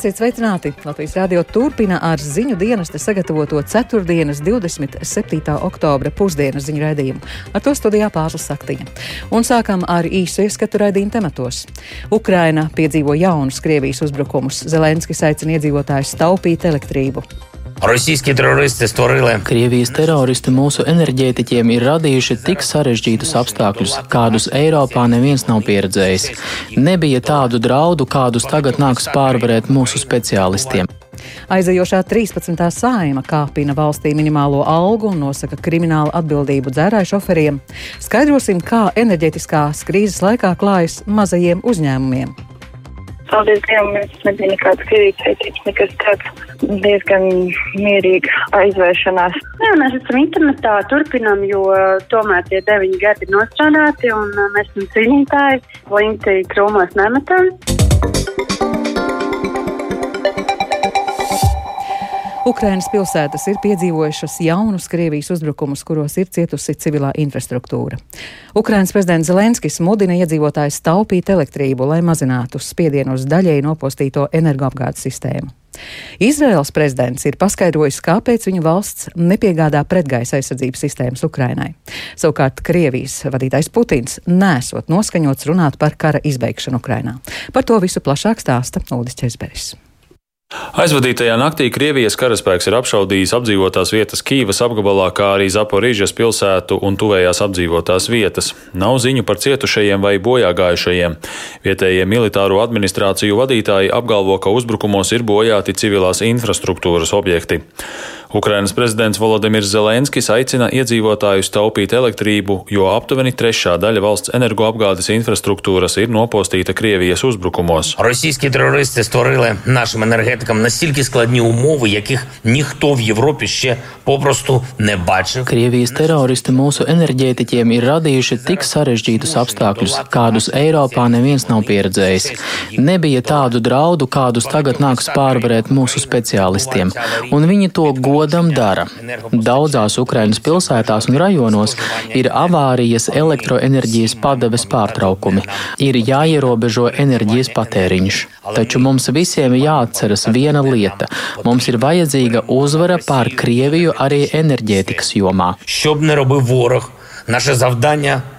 Esiet sveicināti! Latvijas Rādio turpina ar ziņu dienesta sagatavoto 4. 27. oktobra pusdienas ziņu raidījumu. Ar to studijā Pāvils Saktiņa. Un sākam ar īsu ieskatu raidījumu tematos. Ukraina piedzīvo jaunus Krievijas uzbrukumus. Zelenskis aicina iedzīvotājus taupīt elektrību. Rosійські терористи створили Krievijas teroristi mūsu enerģētiķiem ir radījuši tik sarežģītus apstākļus, kādus Eiropā neviens nav pieredzējis. Nebija tādu draudu, kādus tagad nāks pārvarēt mūsu speciālistiem. Aizejošā 13. saima kāpina valstī minimālo algu un nosaka kriminālu atbildību dzērāju šoferiem. Skaidrosim, kā enerģetiskās krīzes laikā klājas mazajiem uzņēmumiem. Paldies Dievam, mums nebija nekādas kredītsaistības, nekas tāds diezgan mierīga aizvēršanās. Jā, mēs esam internetā, turpinām, jo tomēr tie deviņi gadi ir nostrādāti un uh, mēs esam cīnītāji. Linti krūmos nemetam. Ukrainas pilsētas ir piedzīvojušas jaunus Krievijas uzbrukumus, kuros ir cietusi civilā infrastruktūra. Ukrainas prezidents Zelenskis mudina iedzīvotājus taupīt elektrību, lai mazinātu spiedienu uz daļēji nopostīto energoapgādes sistēmu. Izraels prezidents ir paskaidrojis, kāpēc viņa valsts nepiegādā pretgaisa aizsardzības sistēmas Ukrainai. Savukārt Krievijas vadītājs Putins nesot noskaņots runāt par kara izbeigšanu Ukrainā. Par to visu plašāk stāsta Ulris Česberis. Aizvadītajā naktī Krievijas karaspēks ir apšaudījis apdzīvotās vietas Kīvas apgabalā, kā arī Zaporīžas pilsētu un tuvējās apdzīvotās vietas. Nav ziņu par cietušajiem vai bojāgājušajiem. Vietējie militāro administrāciju vadītāji apgalvo, ka uzbrukumos ir bojāti civilās infrastruktūras objekti. Ukrainas prezidents Volodimirs Zelenskis aicina iedzīvotājus taupīt elektrību, jo aptuveni trešā daļa valsts energoapgādes infrastruktūras ir nopostīta Krievijas uzbrukumos. російські терористи створили нашим енергетикам настільки складні умови, яких ніхто в Європі ще попросту не бачив. Krievijas teroristi mūsu enerģētiķiem ir radījuši tik sarežģītus apstākļus, kādus Eiropā neviens nav pieredzējis. Nebija tādu draudu, kādus tagad nāks pārvarēt mūsu speciālistiem, un viņi to godam dara. Daudzās Ukrainas pilsētās un rajonos ir avārijas elektroenerģijas padeves pārtraukumi, ir jāierobežo enerģijas patēriņš. Taču mums visiem ir jāatceras viena lieta - mums ir vajadzīga uzvara pār Krieviju arī enerģētikas jomā. Що б не робив ворог, наше завдання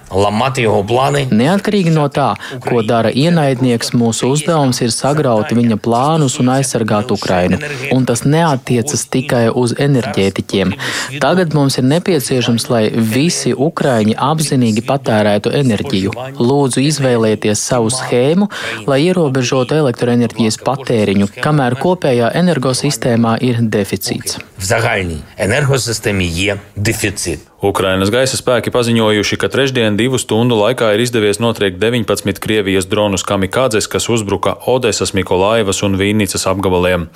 ламати його плани. Neatkarīgi no tā, ko dara ienaidnieks, mūsu uzdevums ir sagraut viņa plānus un aizsargāt Ukrainu. Un tas neatiecas tikai uz enerģētiķiem. Tagad mums ir nepieciešams, lai visi Ukraiņi apzinīgi patērētu enerģiju. Lūdzu, izvēlieties savu schēmu, lai ierobežotu elektroenerģijas patēriņu, kamēr kopējā energosistēmā ir deficīts В загальній енергосистемі є дефіцит. Ukrainas gaisa spēki paziņojuši, ka trešdien divu stundu laikā ir izdevies notriekt 19 Krievijas dronus kamikādzes, kas uzbruka Odesas, Mikolaivas un Vīnicas apgabaliem.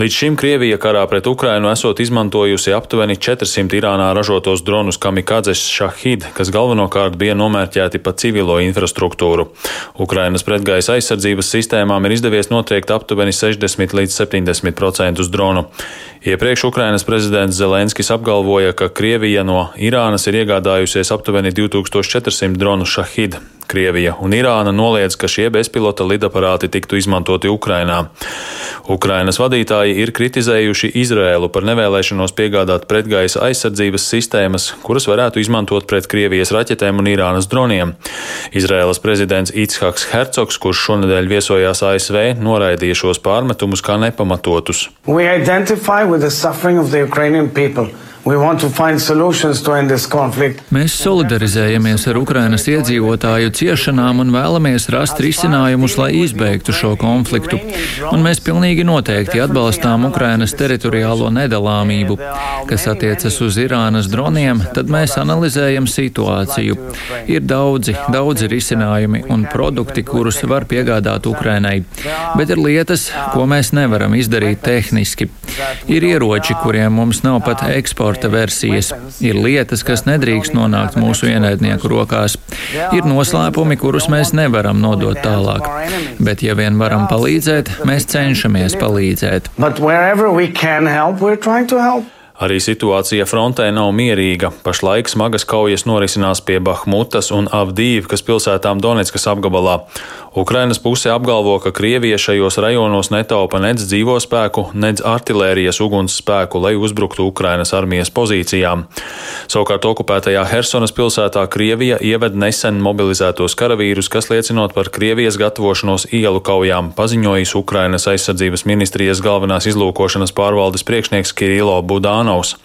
Līdz šim Krievija karā pret Ukrainu esot izmantojusi aptuveni 400 Irānā ražotos dronus kamikādzes Shahid, kas galvenokārt bija nomērķēti pa civilo infrastruktūru. Ukrainas pretgaisa aizsardzības sistēmām ir izdevies notriekt aptuveni 60 līdz 70% dronu. Iepriekš Ukrainas prezidents Zelenskis apgalvoja, ka Krievija no Irānas ir iegādājusies aptuveni 2400 dronu Shahid. Krievija un Irāna noliedz, ka šie bezpilota lidaparāti tiktu izmantoti Ukrainā. Ukrainas vadītāji ir kritizējuši Izrēlu par nevēlēšanos piegādāt pretgaisa aizsardzības sistēmas, kuras varētu izmantot pret Krievijas raķetēm un Irānas droniem. Izrēlas prezidents Itshaks Hercogs, kurš šonadēļ viesojās ASV, noraidīja šos pārmetumus kā nepamatotus. Mēs solidarizējamies ar Ukrainas iedzīvotāju ciešanām un vēlamies rast risinājumus, lai izbeigtu šo konfliktu. Un mēs pilnīgi noteikti atbalstām Ukrainas teritoriālo nedalāmību. Kas attiecas uz Irānas droniem, tad mēs analizējam situāciju. Ir daudzi, daudzi risinājumi un produkti, kurus var piegādāt Ukrainai. Bet ir lietas, ko mēs nevaram izdarīt tehniski. Ir ieroči, kuriem mums nav pat eksporta versijas. Ir lietas, kas nedrīkst nonākt mūsu ienaidnieku rokās. Ir noslēpumi, kurus mēs nevaram nodot tālāk. Bet, ja vien varam palīdzēt, mēs cenšamies palīdzēt. But wherever we can help, we're trying to help. Arī situācija frontē nav mierīga. Pašlaik smagas kaujas norisinās pie Bahmutas un Avdīvkas pilsētām Donetskas apgabalā. Ukrainas puse apgalvo, ka Krievija šajos rajonos netaupa nedz dzīvo spēku, nedz artilērijas uguns spēku, lai uzbruktu Ukrainas armijas pozīcijām. Savukārt okupētajā Hersonas pilsētā Krievija ieved nesen mobilizētos karavīrus, kas liecinot par Krievijas gatavošanos ielu kaujām, paziņojis Ukrainas aizsardzības ministrijas galvenās izlūkošanas pārvaldes priekšnieks Kirilo Budāna. Romanovs.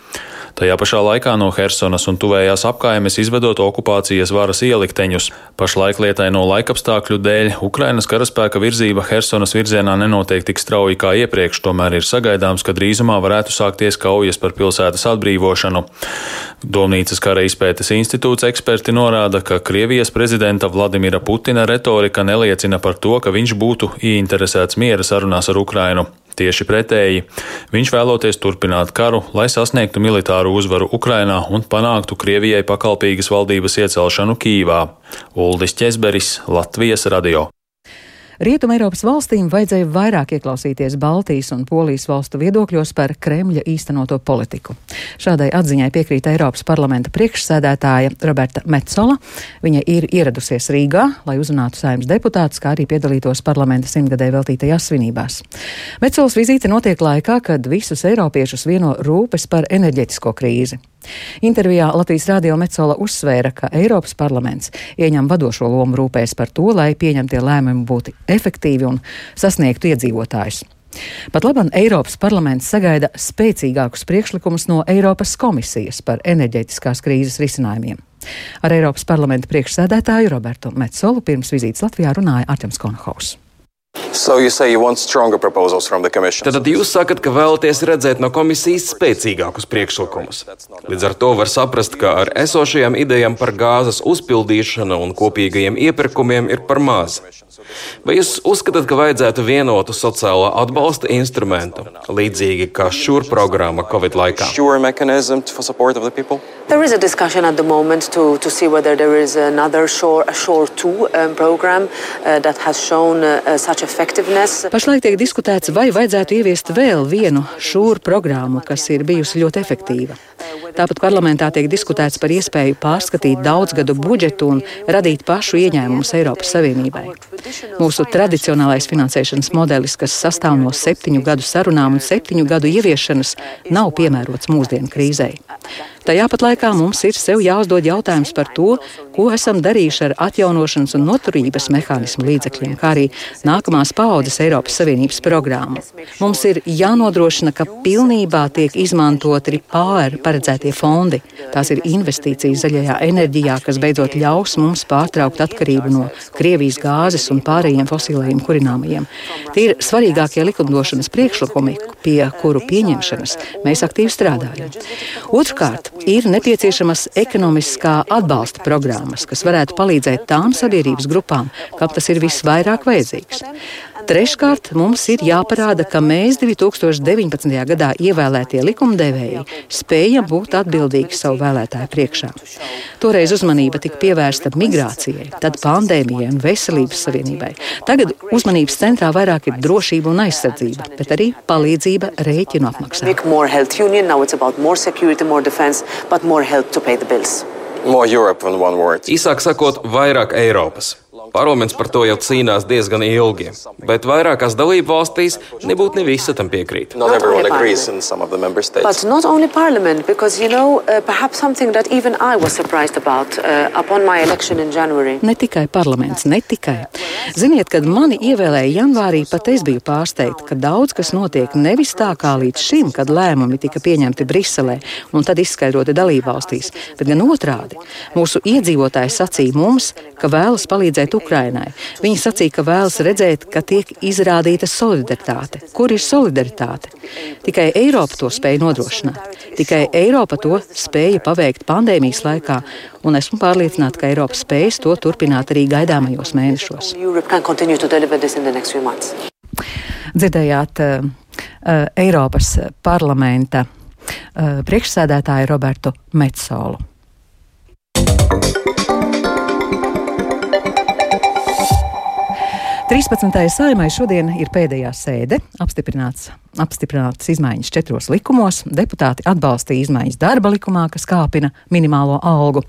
Tajā pašā laikā no Helsonas un tuvējās apkaimes izvedot okupācijas varas ielikteņus. Pašlaik lietaino laikapstākļu dēļ Ukrainas karaspēka virzība Helsonas virzienā nenotiek tik strauji kā iepriekš, tomēr ir sagaidāms, ka drīzumā varētu sākties kaujas par pilsētas atbrīvošanu. Domnīcas kara izpētes institūts eksperti norāda, ka Krievijas prezidenta Vladimira Putina retorika neliecina par to, ka viņš būtu ieinteresēts miera sarunās ar Ukrainu. Tieši pretēji, viņš vēloties turpināt karu, lai sasniegtu militāru uzvaru Ukrainā un panāktu Krievijai pakalpīgas valdības iecelšanu Kīvā. Uldis Česberis, Latvijas radio. Rietuma Eiropas valstīm vajadzēja vairāk ieklausīties Baltijas un Polijas valstu viedokļos par Kremļa īstenoto politiku. Šādai atziņai piekrīt Eiropas parlamenta priekšsēdētāja Roberta Metzola. Viņa ir ieradusies Rīgā, lai uzrunātu saimnes deputātus, kā arī piedalītos parlamenta simtgadē veltītajās svinībās. Metzolas vizīte notiek laikā, kad visus eiropiešus vieno rūpes par enerģetisko krīzi. Intervijā Latvijas Rādio Metzola uzsvēra, ka Eiropas parlaments ieņem vadošo lomu rūpēs par to, lai pieņemtie lēmumi būtu efektīvi un sasniegtu iedzīvotājus. Pat labam Eiropas parlaments sagaida spēcīgākus priekšlikumus no Eiropas komisijas par enerģētiskās krīzes risinājumiem. Ar Eiropas parlamenta priekšsēdētāju Robertu Metsolu pirms vizītes Latvijā runāja Artems Konhaus. So you you Tad jūs sakat, ka vēlaties redzēt no komisijas spēcīgākus priekšlikumus. Līdz ar to var saprast, ka ar esošajām idejām par gāzes uzpildīšanu un kopīgajiem iepirkumiem ir par maz. Vai jūs uzskatāt, ka vajadzētu vienotu sociālo atbalsta instrumentu, līdzīgi kā šūra programma Covid laikā? There is a discussion at the moment to, to see whether there is another Shore, a Shore 2 um, program uh, that has shown uh, such effectiveness. Pašlaik tiek diskutēts, vai vajadzētu ieviest vēl vienu šūru programmu, kas ir bijusi ļoti efektīva. Tāpat parlamentā tiek diskutēts par iespēju pārskatīt daudzgadu budžetu un radīt pašu ieņēmumus Eiropas Savienībai. Mūsu tradicionālais finansēšanas modelis, kas sastāv no septiņu gadu sarunām un septiņu gadu ieviešanas, nav piemērots mūsdienu krīzei. Tajā pat laikā mums ir sev jāuzdod jautājums par to, ko esam darījuši ar atjaunošanas un noturības mehānismu līdzekļiem, kā arī nākamās paudzes Eiropas Savienības programmu. Mums ir jānodrošina, ka pilnībā tiek izmantot arī pāri paredzētie fondi. Tās ir investīcijas zaļajā enerģijā, kas beidzot ļaus mums pārtraukt atkarību no Krievijas gāzes un pārējiem fosilējiem kurināmajiem. Tie ir svarīgākie likumdošanas priekšlikumi, pie kuru pieņemšanas mēs aktīvi strādājam. Otrkārt, ir nepieciešamas ekonomiskā atbalsta programmas, kas varētu palīdzēt tām sabiedrības grupām, kam tas ir visvairāk vajadzīgs. Treškārt, mums ir jāparāda, ka mēs 2019. gadā ievēlētie likumdevēji spējam būt atbildīgi savu vēlētāju priekšā. Toreiz uzmanība tika pievērsta migrācijai, tad pandēmijai un veselības savienībai. Tagad uzmanības centrā vairāk ir drošība un aizsardzība, bet arī palīdzība rēķinu apmaksā. Īsāk sakot, vairāk Eiropas. Parlaments par to jau cīnās diezgan ilgi, bet vairākās dalību valstīs nebūtu ne visi tam piekrīt. Not But not only parliament, because you know, uh, perhaps something that even I was surprised about uh, upon my election in January. Ne tikai parlaments, ne tikai. Ziniet, kad mani ievēlēja janvārī, pat es biju pārsteigta, ka daudz kas notiek nevis tā kā līdz šim, kad lēmumi tika pieņemti Briselē un tad izskaidroti dalībvalstīs, bet gan otrādi. Mūsu iedzīvotāji sacīja mums, ka vēlas palīdzēt Ukrainai. Viņi sacīja, ka vēlas redzēt, ka tiek izrādīta solidaritāte. Kur ir solidaritāte? Tikai Eiropa to spēja nodrošināt. Tikai Eiropa to spēja paveikt pandēmijas laikā, un esmu pārliecināta, ka Eiropa spēs to turpināt arī gaidāmajos mēnešos. Dzirdējāt uh, uh, Eiropas parlamenta uh, priekšsēdētāju Robertu Metsolu. 13. saimai šodien ir pēdējā sēde, apstiprināts, apstiprināts izmaiņas četros likumos. Deputāti atbalstīja izmaiņas darba likumā, kas kāpina minimālo algu.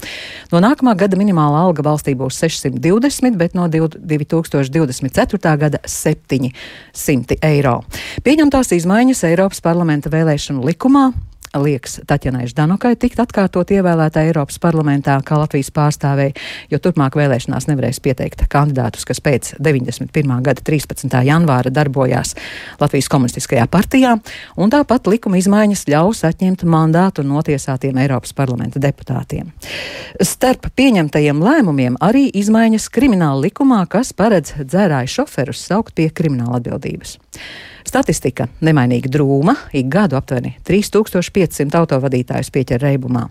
No nākamā gada minimālā alga valstī būs 620, bet no 2024. gada 700 eiro. Pieņemtās izmaiņas Eiropas parlamenta vēlēšanu likumā liekas Taķenai Ždanukai tikt atkārtot ievēlētā Eiropas parlamentā kā Latvijas pārstāvēja, jo turpmāk vēlēšanās nevarēs pieteikt kandidātus, kas pēc 91. gada 13. janvāra darbojās Latvijas komunistiskajā partijā, un tāpat likuma izmaiņas ļaus atņemt mandātu notiesātiem Eiropas parlamenta deputātiem. Starp pieņemtajiem lēmumiem arī izmaiņas krimināla likumā, kas paredz dzērāju šoferus saukt pie krimināla atbildības. Statistika nemainīgi drūma, ik gadu aptuveni 3500 autovadītājus pieķer reibumā.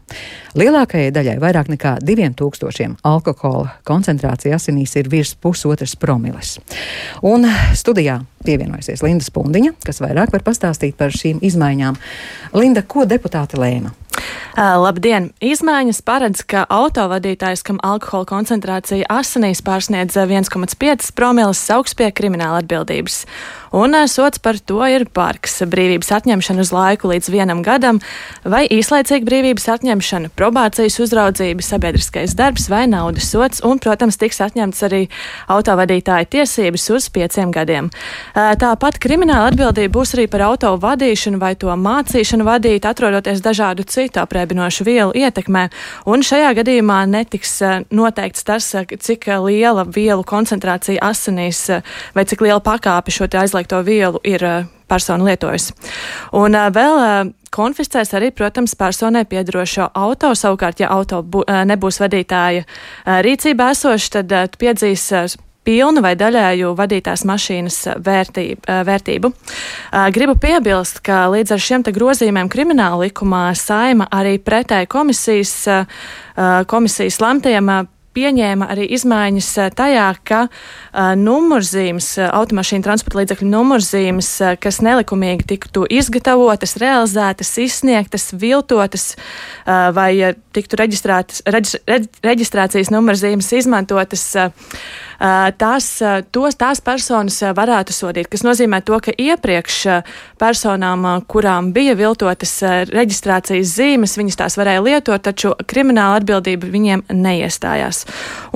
Lielākajai daļai vairāk nekā 2000 alkohola koncentrācija asinīs ir virs pusotras promiles. Un studijā pievienojusies Linda Spundiņa, kas vairāk var pastāstīt par šīm izmaiņām. Linda, ko deputāti lēma? Labdien! Izmaiņas paredz, ka autovadītājs, kam alkohola koncentrācija asinīs pārsniedz 1,5 promilas, sauks pie krimināla atbildības. Un sots par to ir parks, brīvības atņemšana uz laiku līdz vienam gadam, vai īslaicīga brīvības atņemšana, probācijas uzraudzība, sabiedriskais darbs vai naudas sots, un, protams, tiks atņemts arī autovadītāja tiesības uz pieciem gadiem. Tāpat krimināla atbildība būs arī par auto vadīšanu vai to mācīšanu vadīt, atrodoties dažādu citu apreibinošu vielu ietekmē, un šajā gadījumā netiks noteikts tas, cik liela vielu koncentrācija asinīs vai cik liela pakāpe šo aizliegumu aizliegto vielu ir eh, persona lietojusi. Un eh, vēl eh, konfiscēs arī, protams, personai piedarošo auto. Savukārt, ja auto bu, nebūs vadītāja rīcībā esošs, tad piedzīs pilnu vai daļēju vadītās mašīnas vērtību. vērtību. Gribu piebilst, ka līdz ar šiem grozījumiem krimināla likumā saima arī pretēji komisijas, komisijas lemtajiem pieņēma arī izmaiņas eh, tajā, ka uh, numurzīmes, uh, automašīnu transporta līdzekļu numurzīmes, uh, kas nelikumīgi tiktu izgatavotas, realizētas, izsniegtas, viltotas uh, vai tiktu reģis, reģistrācijas numurzīmes izmantotas. Uh, tās, tos, tās personas varētu sodīt, kas nozīmē to, ka iepriekš personām, kurām bija viltotas reģistrācijas zīmes, viņas tās varēja lietot, taču krimināla atbildība viņiem neiestājās.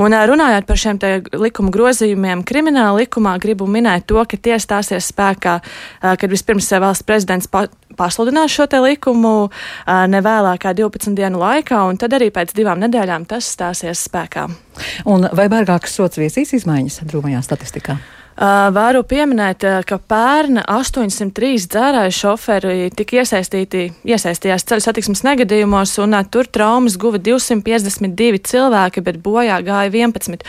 Un runājot par šiem likuma grozījumiem, krimināla likumā gribu minēt to, ka tie stāsies spēkā, kad vispirms valsts prezidents pasludinās šo likumu ne vēlāk kā 12 dienu laikā, un tad arī pēc divām nedēļām tas stāsies spēkā. Un vai bargākas sots viesīs izmaiņas drūmajā statistikā? Varu pieminēt, ka pērn 803 dzērāju šoferi tika iesaistīti, iesaistījās ceļu satiksmes negadījumos, un tur traumas guva 252 cilvēki, bet bojā gāja 11.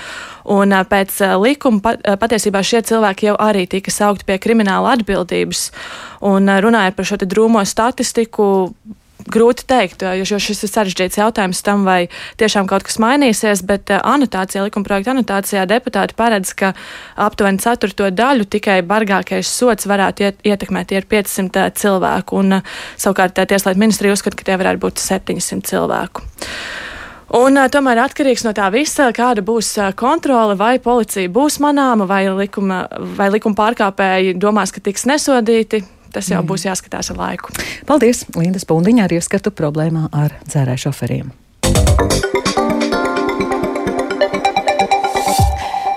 Un pēc likuma pat, patiesībā šie cilvēki jau arī tika saukti pie krimināla atbildības. Un runājot par šo drūmo statistiku, grūti teikt, jo šis ir sarežģīts jautājums tam, vai tiešām kaut kas mainīsies, bet anotācijā, likuma projekta anotācijā deputāti paredz, ka aptuveni ceturto daļu tikai bargākais sots varētu iet, ietekmēt tie ir 500 cilvēku, un savukārt Tieslietu ministrija uzskata, ka tie varētu būt 700 cilvēku. Un, tomēr atkarīgs no tā visa, kāda būs kontrole, vai policija būs manāma, vai likuma, vai likuma pārkāpēji domās, ka tiks nesodīti tas jau mm. būs jāskatās ar laiku. Paldies, Linda Spundiņa, ar ieskatu problēmā ar dzērāju šoferiem.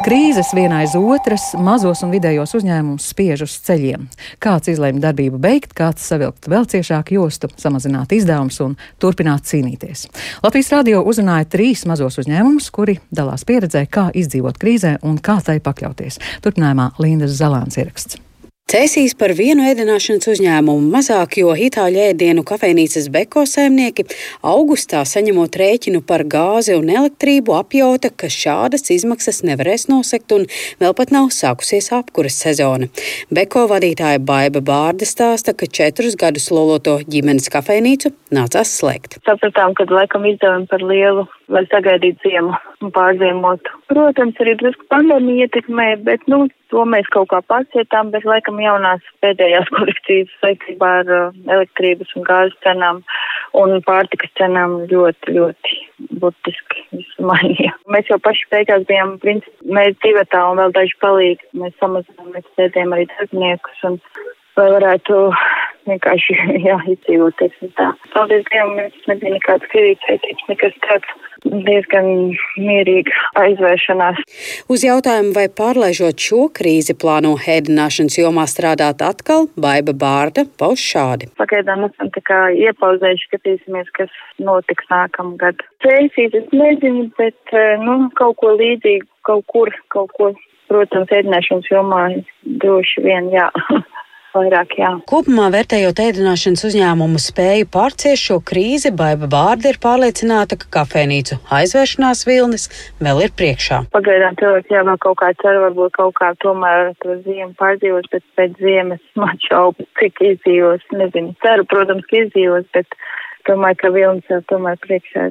Krīzes viena aiz otras mazos un vidējos uzņēmumus spiež uz ceļiem. Kāds izlēma darbību beigt, kāds savilkt vēl ciešāku jostu, samazināt izdevumus un turpināt cīnīties. Latvijas radio uzrunāja trīs mazos uzņēmumus, kuri dalās pieredzē, kā izdzīvot krīzē un kā tai pakļauties. Turpinājumā Lindas Zalāns ieraksts. Cēsīs par vienu ēdināšanas uzņēmumu mazāk, jo itāļu ēdienu kafejnīcas beko saimnieki augustā saņemot rēķinu par gāzi un elektrību apjauta, ka šādas izmaksas nevarēs nosekt un vēl pat nav sākusies apkuras sezona. Beko vadītāja Baiba Bārda stāsta, ka četrus gadus loloto ģimenes kafejnīcu nācās slēgt. Sapratām, ka laikam izdevumi par lielu, lai sagaidītu ziemu un pārziemotu. Protams, arī drusku pandēmija ietekmē, bet, nu, to mēs kaut kā pacietām, bet laikam jaunās pēdējās korekcijas saistībā ar uh, elektrības un gāzes cenām un pārtikas cenām ļoti, ļoti burtiski visu mainīja. Mēs jau paši beigās bijām, principā, mēs divatā un vēl daži palīgi. Mēs samazinām, mēs sēdējām arī darbiniekus un lai varētu vienkārši, jā, izdzīvot, teiksim tā. Paldies Dievam, mums nebija nekāds kredītsaitības, nekas tāds diezgan mierīga aizvēršanās. Uz jautājumu, vai pārlaižot šo krīzi plāno ēdināšanas jomā strādāt atkal, Baiba Bārda pauž šādi. Pagaidām esam tā kā iepauzējuši, skatīsimies, kas notiks nākamgad. Pēcīt es nezinu, bet, nu, kaut ko līdzīgu, kaut kur, kaut ko, protams, ēdināšanas jomā droši vien, jā. vairāk. Jā. Kopumā vērtējot ēdināšanas uzņēmumu spēju pārciest šo krīzi, Baiba Bārda ir pārliecināta, ka kafejnīcu aizvēršanās vilnis vēl ir priekšā. Pagaidām cilvēki jau vēl kaut kā cer, varbūt kaut kā tomēr to ziemu pārdzīvos, bet pēc ziemas man šaubu, cik izdzīvos. Nezinu, ceru, protams, ka izdzīvos, bet domāju, ka vilnis jau tomēr priekšā.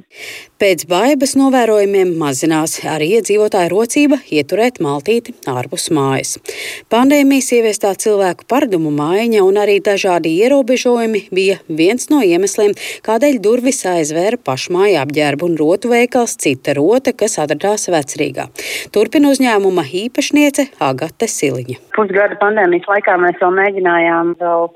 Pēc baibas novērojumiem mazinās arī iedzīvotāju rocība ieturēt maltīti ārpus mājas. Pandēmijas ieviestā cilvēku paradumu maiņa un arī dažādi ierobežojumi bija viens no iemesliem, kādēļ durvis aizvēra pašmāja apģērbu un rotu veikals cita rota, kas atradās vecrīgā. Turpina uzņēmuma īpašniece Agate Siliņa. Pusgada pandēmijas laikā mēs vēl mēģinājām vēl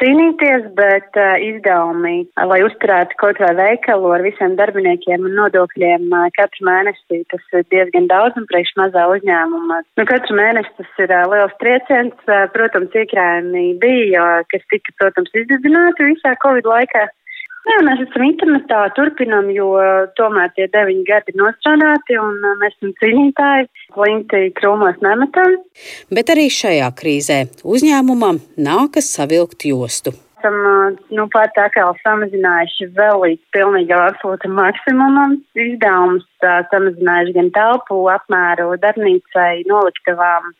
cīnīties, bet uh, izdevumi, lai uzturētu kaut vai veikalu ar visiem darbiniekiem un nodokļiem uh, katru mēnesi, tas ir diezgan daudz un priekš mazā uzņēmuma. Nu, katru mēnesi tas ir uh, liels trieciens. Uh, protams, iekrājumi bija, kas tika, protams, izdedzināti visā Covid laikā. Jā, mēs esam internetā, turpinam, jo tomēr tie deviņi gadi ir nostrādāti un mēs esam cīnītāji. Klinti krūmos nemetam. Bet arī šajā krīzē uzņēmumam nākas savilkt jostu esam nu, pat atkal samazinājuši vēl līdz pilnīgi absolūtam maksimumam. Izdevumus samazinājuši gan telpu apmēru darbnīcai, noliktavām,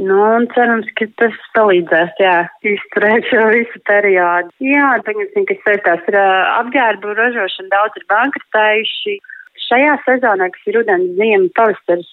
Nu, un cerams, ka tas palīdzēs, jā, izturēt šo visu periodu. Jā, pieņemsim, kas saistās ar apģērbu ražošanu, daudz ir bankrotējuši. Šajā sezonā, kas ir rudens, ziema, pavasaris,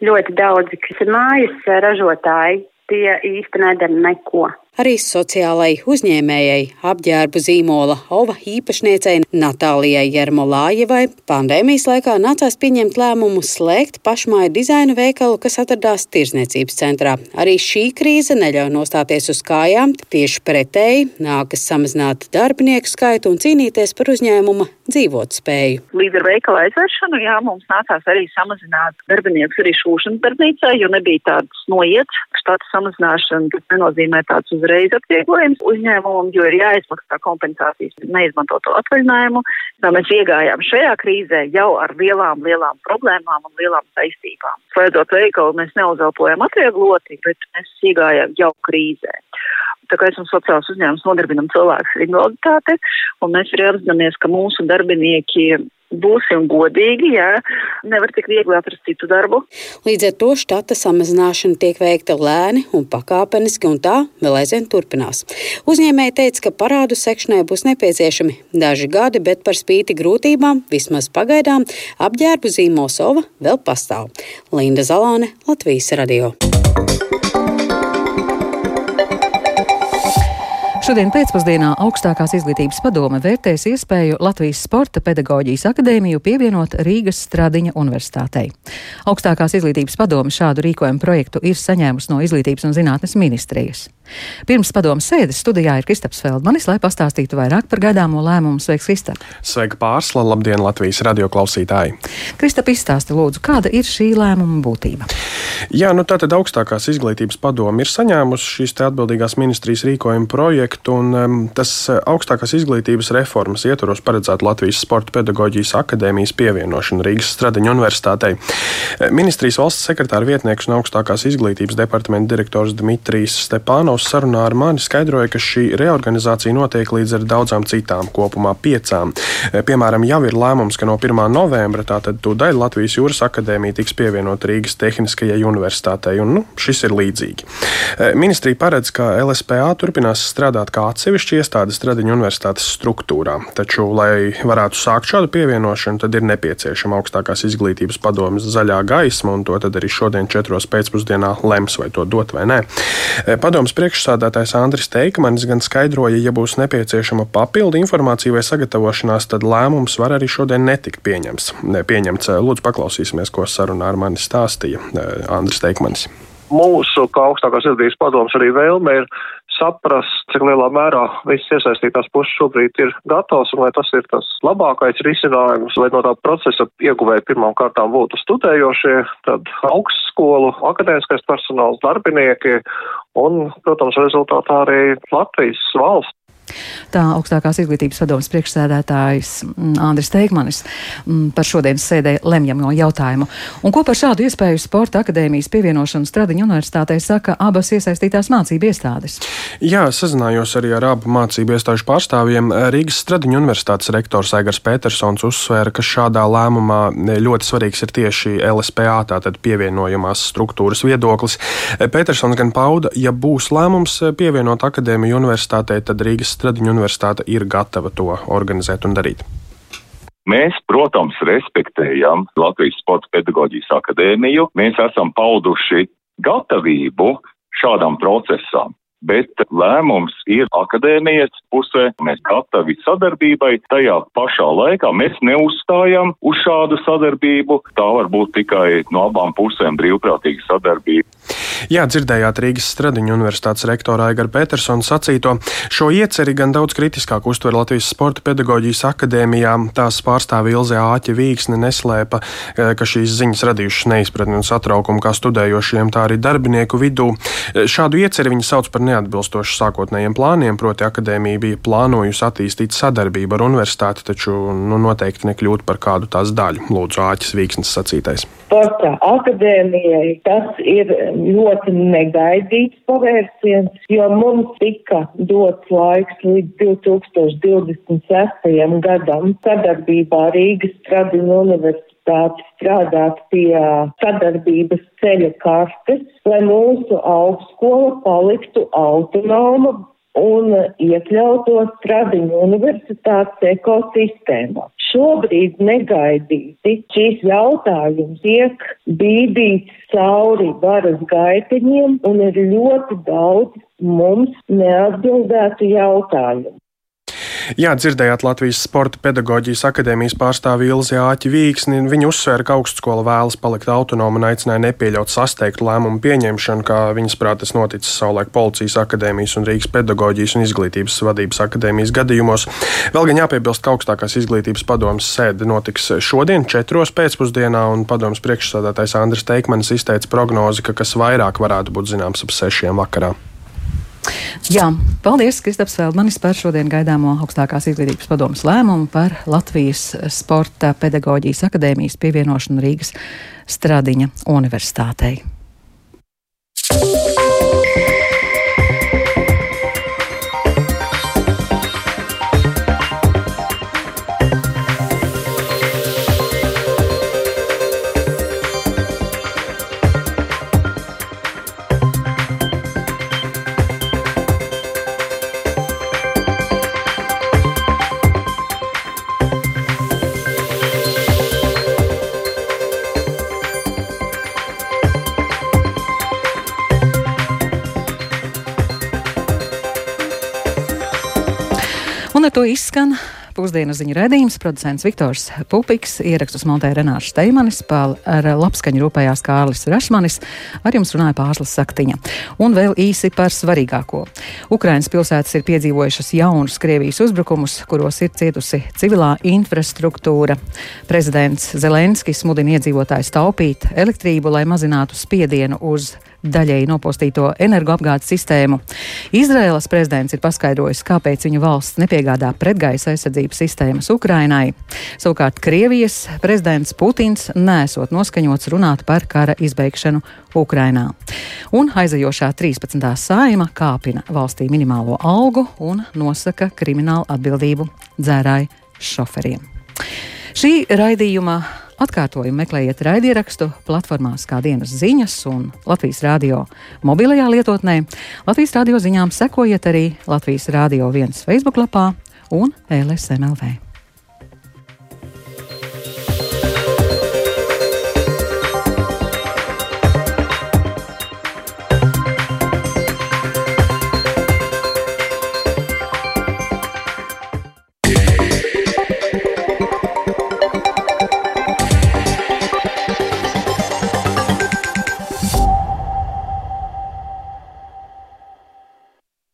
ļoti daudzi, kas ir mājas ražotāji, tie īsti nedara neko. Arī sociālai uzņēmējai apģērbu zīmola Ova īpašniecei Natālijai Jermolājevai pandēmijas laikā nācās pieņemt lēmumu slēgt pašmāju dizaina veikalu, kas atradās tirzniecības centrā. Arī šī krīze neļauj nostāties uz kājām, tieši pretēji nākas samazināt darbinieku skaitu un cīnīties par uzņēmuma dzīvot spēju. Līdz ar veikala aizvēršanu, jā, mums nācās arī samazināt darbiniekus arī šūšanas darbnīcā, jo nebija tāds noiets, štata samazināšana, tas nenozīmē tāds uzreiz atvieglojums uzņēmumam, jo ir jāizmaksā kompensācijas neizmantoto atvaļinājumu. Tā mēs iegājām šajā krīzē jau ar lielām, lielām problēmām un lielām saistībām. Slēdzot veikalu, mēs neuzelpojam atviegloti, bet mēs iegājām jau krīzē. Tā kā esam sociāls uzņēmums, nodarbinam cilvēkus ar invaliditāti, un mēs arī apzināmies, ka mūsu darbinieki būsim godīgi, jā, nevar tik viegli atrast citu darbu. Līdz ar to štata samazināšana tiek veikta lēni un pakāpeniski, un tā vēl aizvien turpinās. Uzņēmēji teica, ka parādu sekšanai būs nepieciešami daži gadi, bet par spīti grūtībām, vismaz pagaidām, apģērbu zīmols Ova vēl pastāv. Linda Zalāne, Latvijas radio. Šodien pēcpusdienā augstākās izglītības padome vērtēs iespēju Latvijas Sporta pedagoģijas akadēmiju pievienot Rīgas Stradiņa universitātei. Augstākās izglītības padome šādu rīkojumu projektu ir saņēmusi no Izglītības un zinātnes ministrijas. Pirms padomu sēdes studijā ir Kristaps Feldmanis, lai pastāstītu vairāk par gaidāmo lēmumu. Sveiks, Kristap! Sveika pārsla, labdien, Latvijas radio klausītāji! Kristap, izstāsti lūdzu, kāda ir šī lēmuma būtība? Jā, nu tātad augstākās izglītības padome ir saņēmusi šīs atbildīgās ministrijas rīkojumu projektu, un um, tas uh, augstākās izglītības reformas ietvaros paredzētu Latvijas Sporta pedagoģijas akadēmijas pievienošanu Rīgas Stradiņa universitātei. Uh, ministrijas valsts sekretāra vietnieks un augstākās izglītības departamenta direktors Dmitrijs Stepānovs Klaus sarunā ar mani skaidroja, ka šī reorganizācija notiek līdz ar daudzām citām, kopumā piecām. E, piemēram, jau ir lēmums, ka no 1. novembra tātad tūdaļ Latvijas Jūras akadēmija tiks pievienot Rīgas Tehniskajai universitātei, un nu, šis ir līdzīgi. E, ministrija paredz, ka LSPA turpinās strādāt kā atsevišķa iestāde Stradiņa universitātes struktūrā, taču, lai varētu sākt šādu pievienošanu, tad ir nepieciešama augstākās izglītības padomas zaļā gaisma, un to tad arī šodien četros pēcpusdienā lems, vai to dot vai nē. E, padomas priekšsādātājs Andris Teikmanis gan skaidroja, ja būs nepieciešama papildu informācija vai sagatavošanās, tad lēmums var arī šodien netikt pieņemts. pieņemts. Lūdzu, paklausīsimies, ko sarunā ar mani stāstīja Andris Teikmanis mūsu, kā augstākās izglītības padoms, arī vēlme ir saprast, cik lielā mērā visas iesaistītās puses šobrīd ir gatavas un vai tas ir tas labākais risinājums, lai no tā procesa ieguvēja pirmām kārtām būtu studējošie, tad augstskolu, akadēmiskais personāls, darbinieki un, protams, rezultātā arī Latvijas valsts. Tā augstākās izglītības padomas priekšsēdētājs mm, Andris Teikmanis mm, par šodienas sēdē lemjamo jautājumu. Un ko par šādu iespēju sporta akadēmijas pievienošanu Stradiņu universitātei saka abas iesaistītās mācību iestādes? Jā, sazinājos arī ar abu mācību iestāžu pārstāvjiem. Rīgas Stradiņu universitātes rektors Aigars Petersons uzsvēra, ka šādā lēmumā ļoti svarīgs ir tieši LSPA, tātad pievienojamās struktūras viedoklis. Petersons gan pauda, ja būs lēmums pievienot akadēmiju universitātei, tad Rīgas Stradiņu universitāte ir gatava to organizēt un darīt? Mēs, protams, respektējam Latvijas Sports pedagoģijas akadēmiju. Mēs esam pauduši gatavību šādam procesam bet lēmums ir akadēmijas pusē. Mēs gatavi sadarbībai. Tajā pašā laikā mēs neuzstājam uz šādu sadarbību. Tā var būt tikai no abām pusēm brīvprātīga sadarbība. Jā, dzirdējāt Rīgas Stradiņu universitātes rektora Aigara Petersona sacīto. Šo ieceri gan daudz kritiskāk uztver Latvijas Sporta pedagoģijas akadēmijā. Tās pārstāve Ilze Āķa Vīksne neslēpa, eh, ka šīs ziņas radījušas neizpratni un satraukumu kā studējošiem, tā arī darbinieku vidū. Eh, šādu ieceri viņi sauc par neatbilstoši sākotnējiem plāniem, proti akadēmija bija plānojusi attīstīt sadarbību ar universitāti, taču nu, noteikti nekļūt par kādu tās daļu. Lūdzu, Āķis Vīksnes sacītais. Sporta akadēmijai tas ir ļoti negaidīts pavērsiens, jo mums tika dots laiks līdz 2026. gadam sadarbībā Rīgas Tradiņu universitātes strādāt pie sadarbības ceļa kartes, lai mūsu augstskola paliktu autonoma un iekļautos Stradiņu universitātes ekosistēmā. Šobrīd negaidīti šīs jautājums tiek bīdīts cauri varas gaiteņiem un ir ļoti daudz mums neatbildētu jautājumu. Jā, dzirdējāt Latvijas Sporta pedagoģijas akadēmijas pārstāvi Ilzi Āķi Vīksni. Viņa uzsvēra, ka augstskola vēlas palikt autonoma un aicināja nepiļaut sasteigtu lēmumu pieņemšanu, kā viņas prāt tas noticis savulaik Policijas akadēmijas un Rīgas pedagoģijas un izglītības vadības akadēmijas gadījumos. Vēl gan jāpiebilst, ka augstākās izglītības padomas sēde notiks šodien, četros pēcpusdienā, un padomas priekšsādātājs Andris Teikmanis izteica prognozi, ka kas vairāk varētu būt zināms ap sešiem vakarā. Jā, paldies, Kristaps Feldmanis, par šodien gaidāmo augstākās izglītības padomas lēmumu par Latvijas Sporta pedagoģijas akadēmijas pievienošanu Rīgas Stradiņa universitātei. Un ar to izskan pusdienas ziņu redzējums. Producents Viktors Pupiks, ierakstus montēja Renārs Steimanis, ar labskaņu rūpējās Kārlis Rašmanis, ar jums runāja Pārslas Saktiņa. Un vēl īsi par svarīgāko. Ukrainas pilsētas ir piedzīvojušas jaunus Krievijas uzbrukumus, kuros ir cietusi civilā infrastruktūra. Prezidents Zelenskis mudina iedzīvotājus taupīt elektrību, lai mazinātu spiedienu uz daļēji nopostīto energoapgādes sistēmu. Izraēlas prezidents ir paskaidrojis, kāpēc viņu valsts nepiegādā pretgaisa aizsardzības sistēmas Ukrainai. Savukārt Krievijas prezidents Putins nesot noskaņots runāt par kara izbeigšanu Ukrainā. Un aizajošā 13. saima kāpina valstī minimālo algu un nosaka kriminālu atbildību dzērāju šoferiem. Šī raidījuma Atkārtojumu meklējiet raidierakstu platformās kā dienas ziņas un Latvijas Rādio mobilajā lietotnē. Latvijas Rādio ziņām sekojiet arī Latvijas Rādio viens Facebook lapā un LSMLV.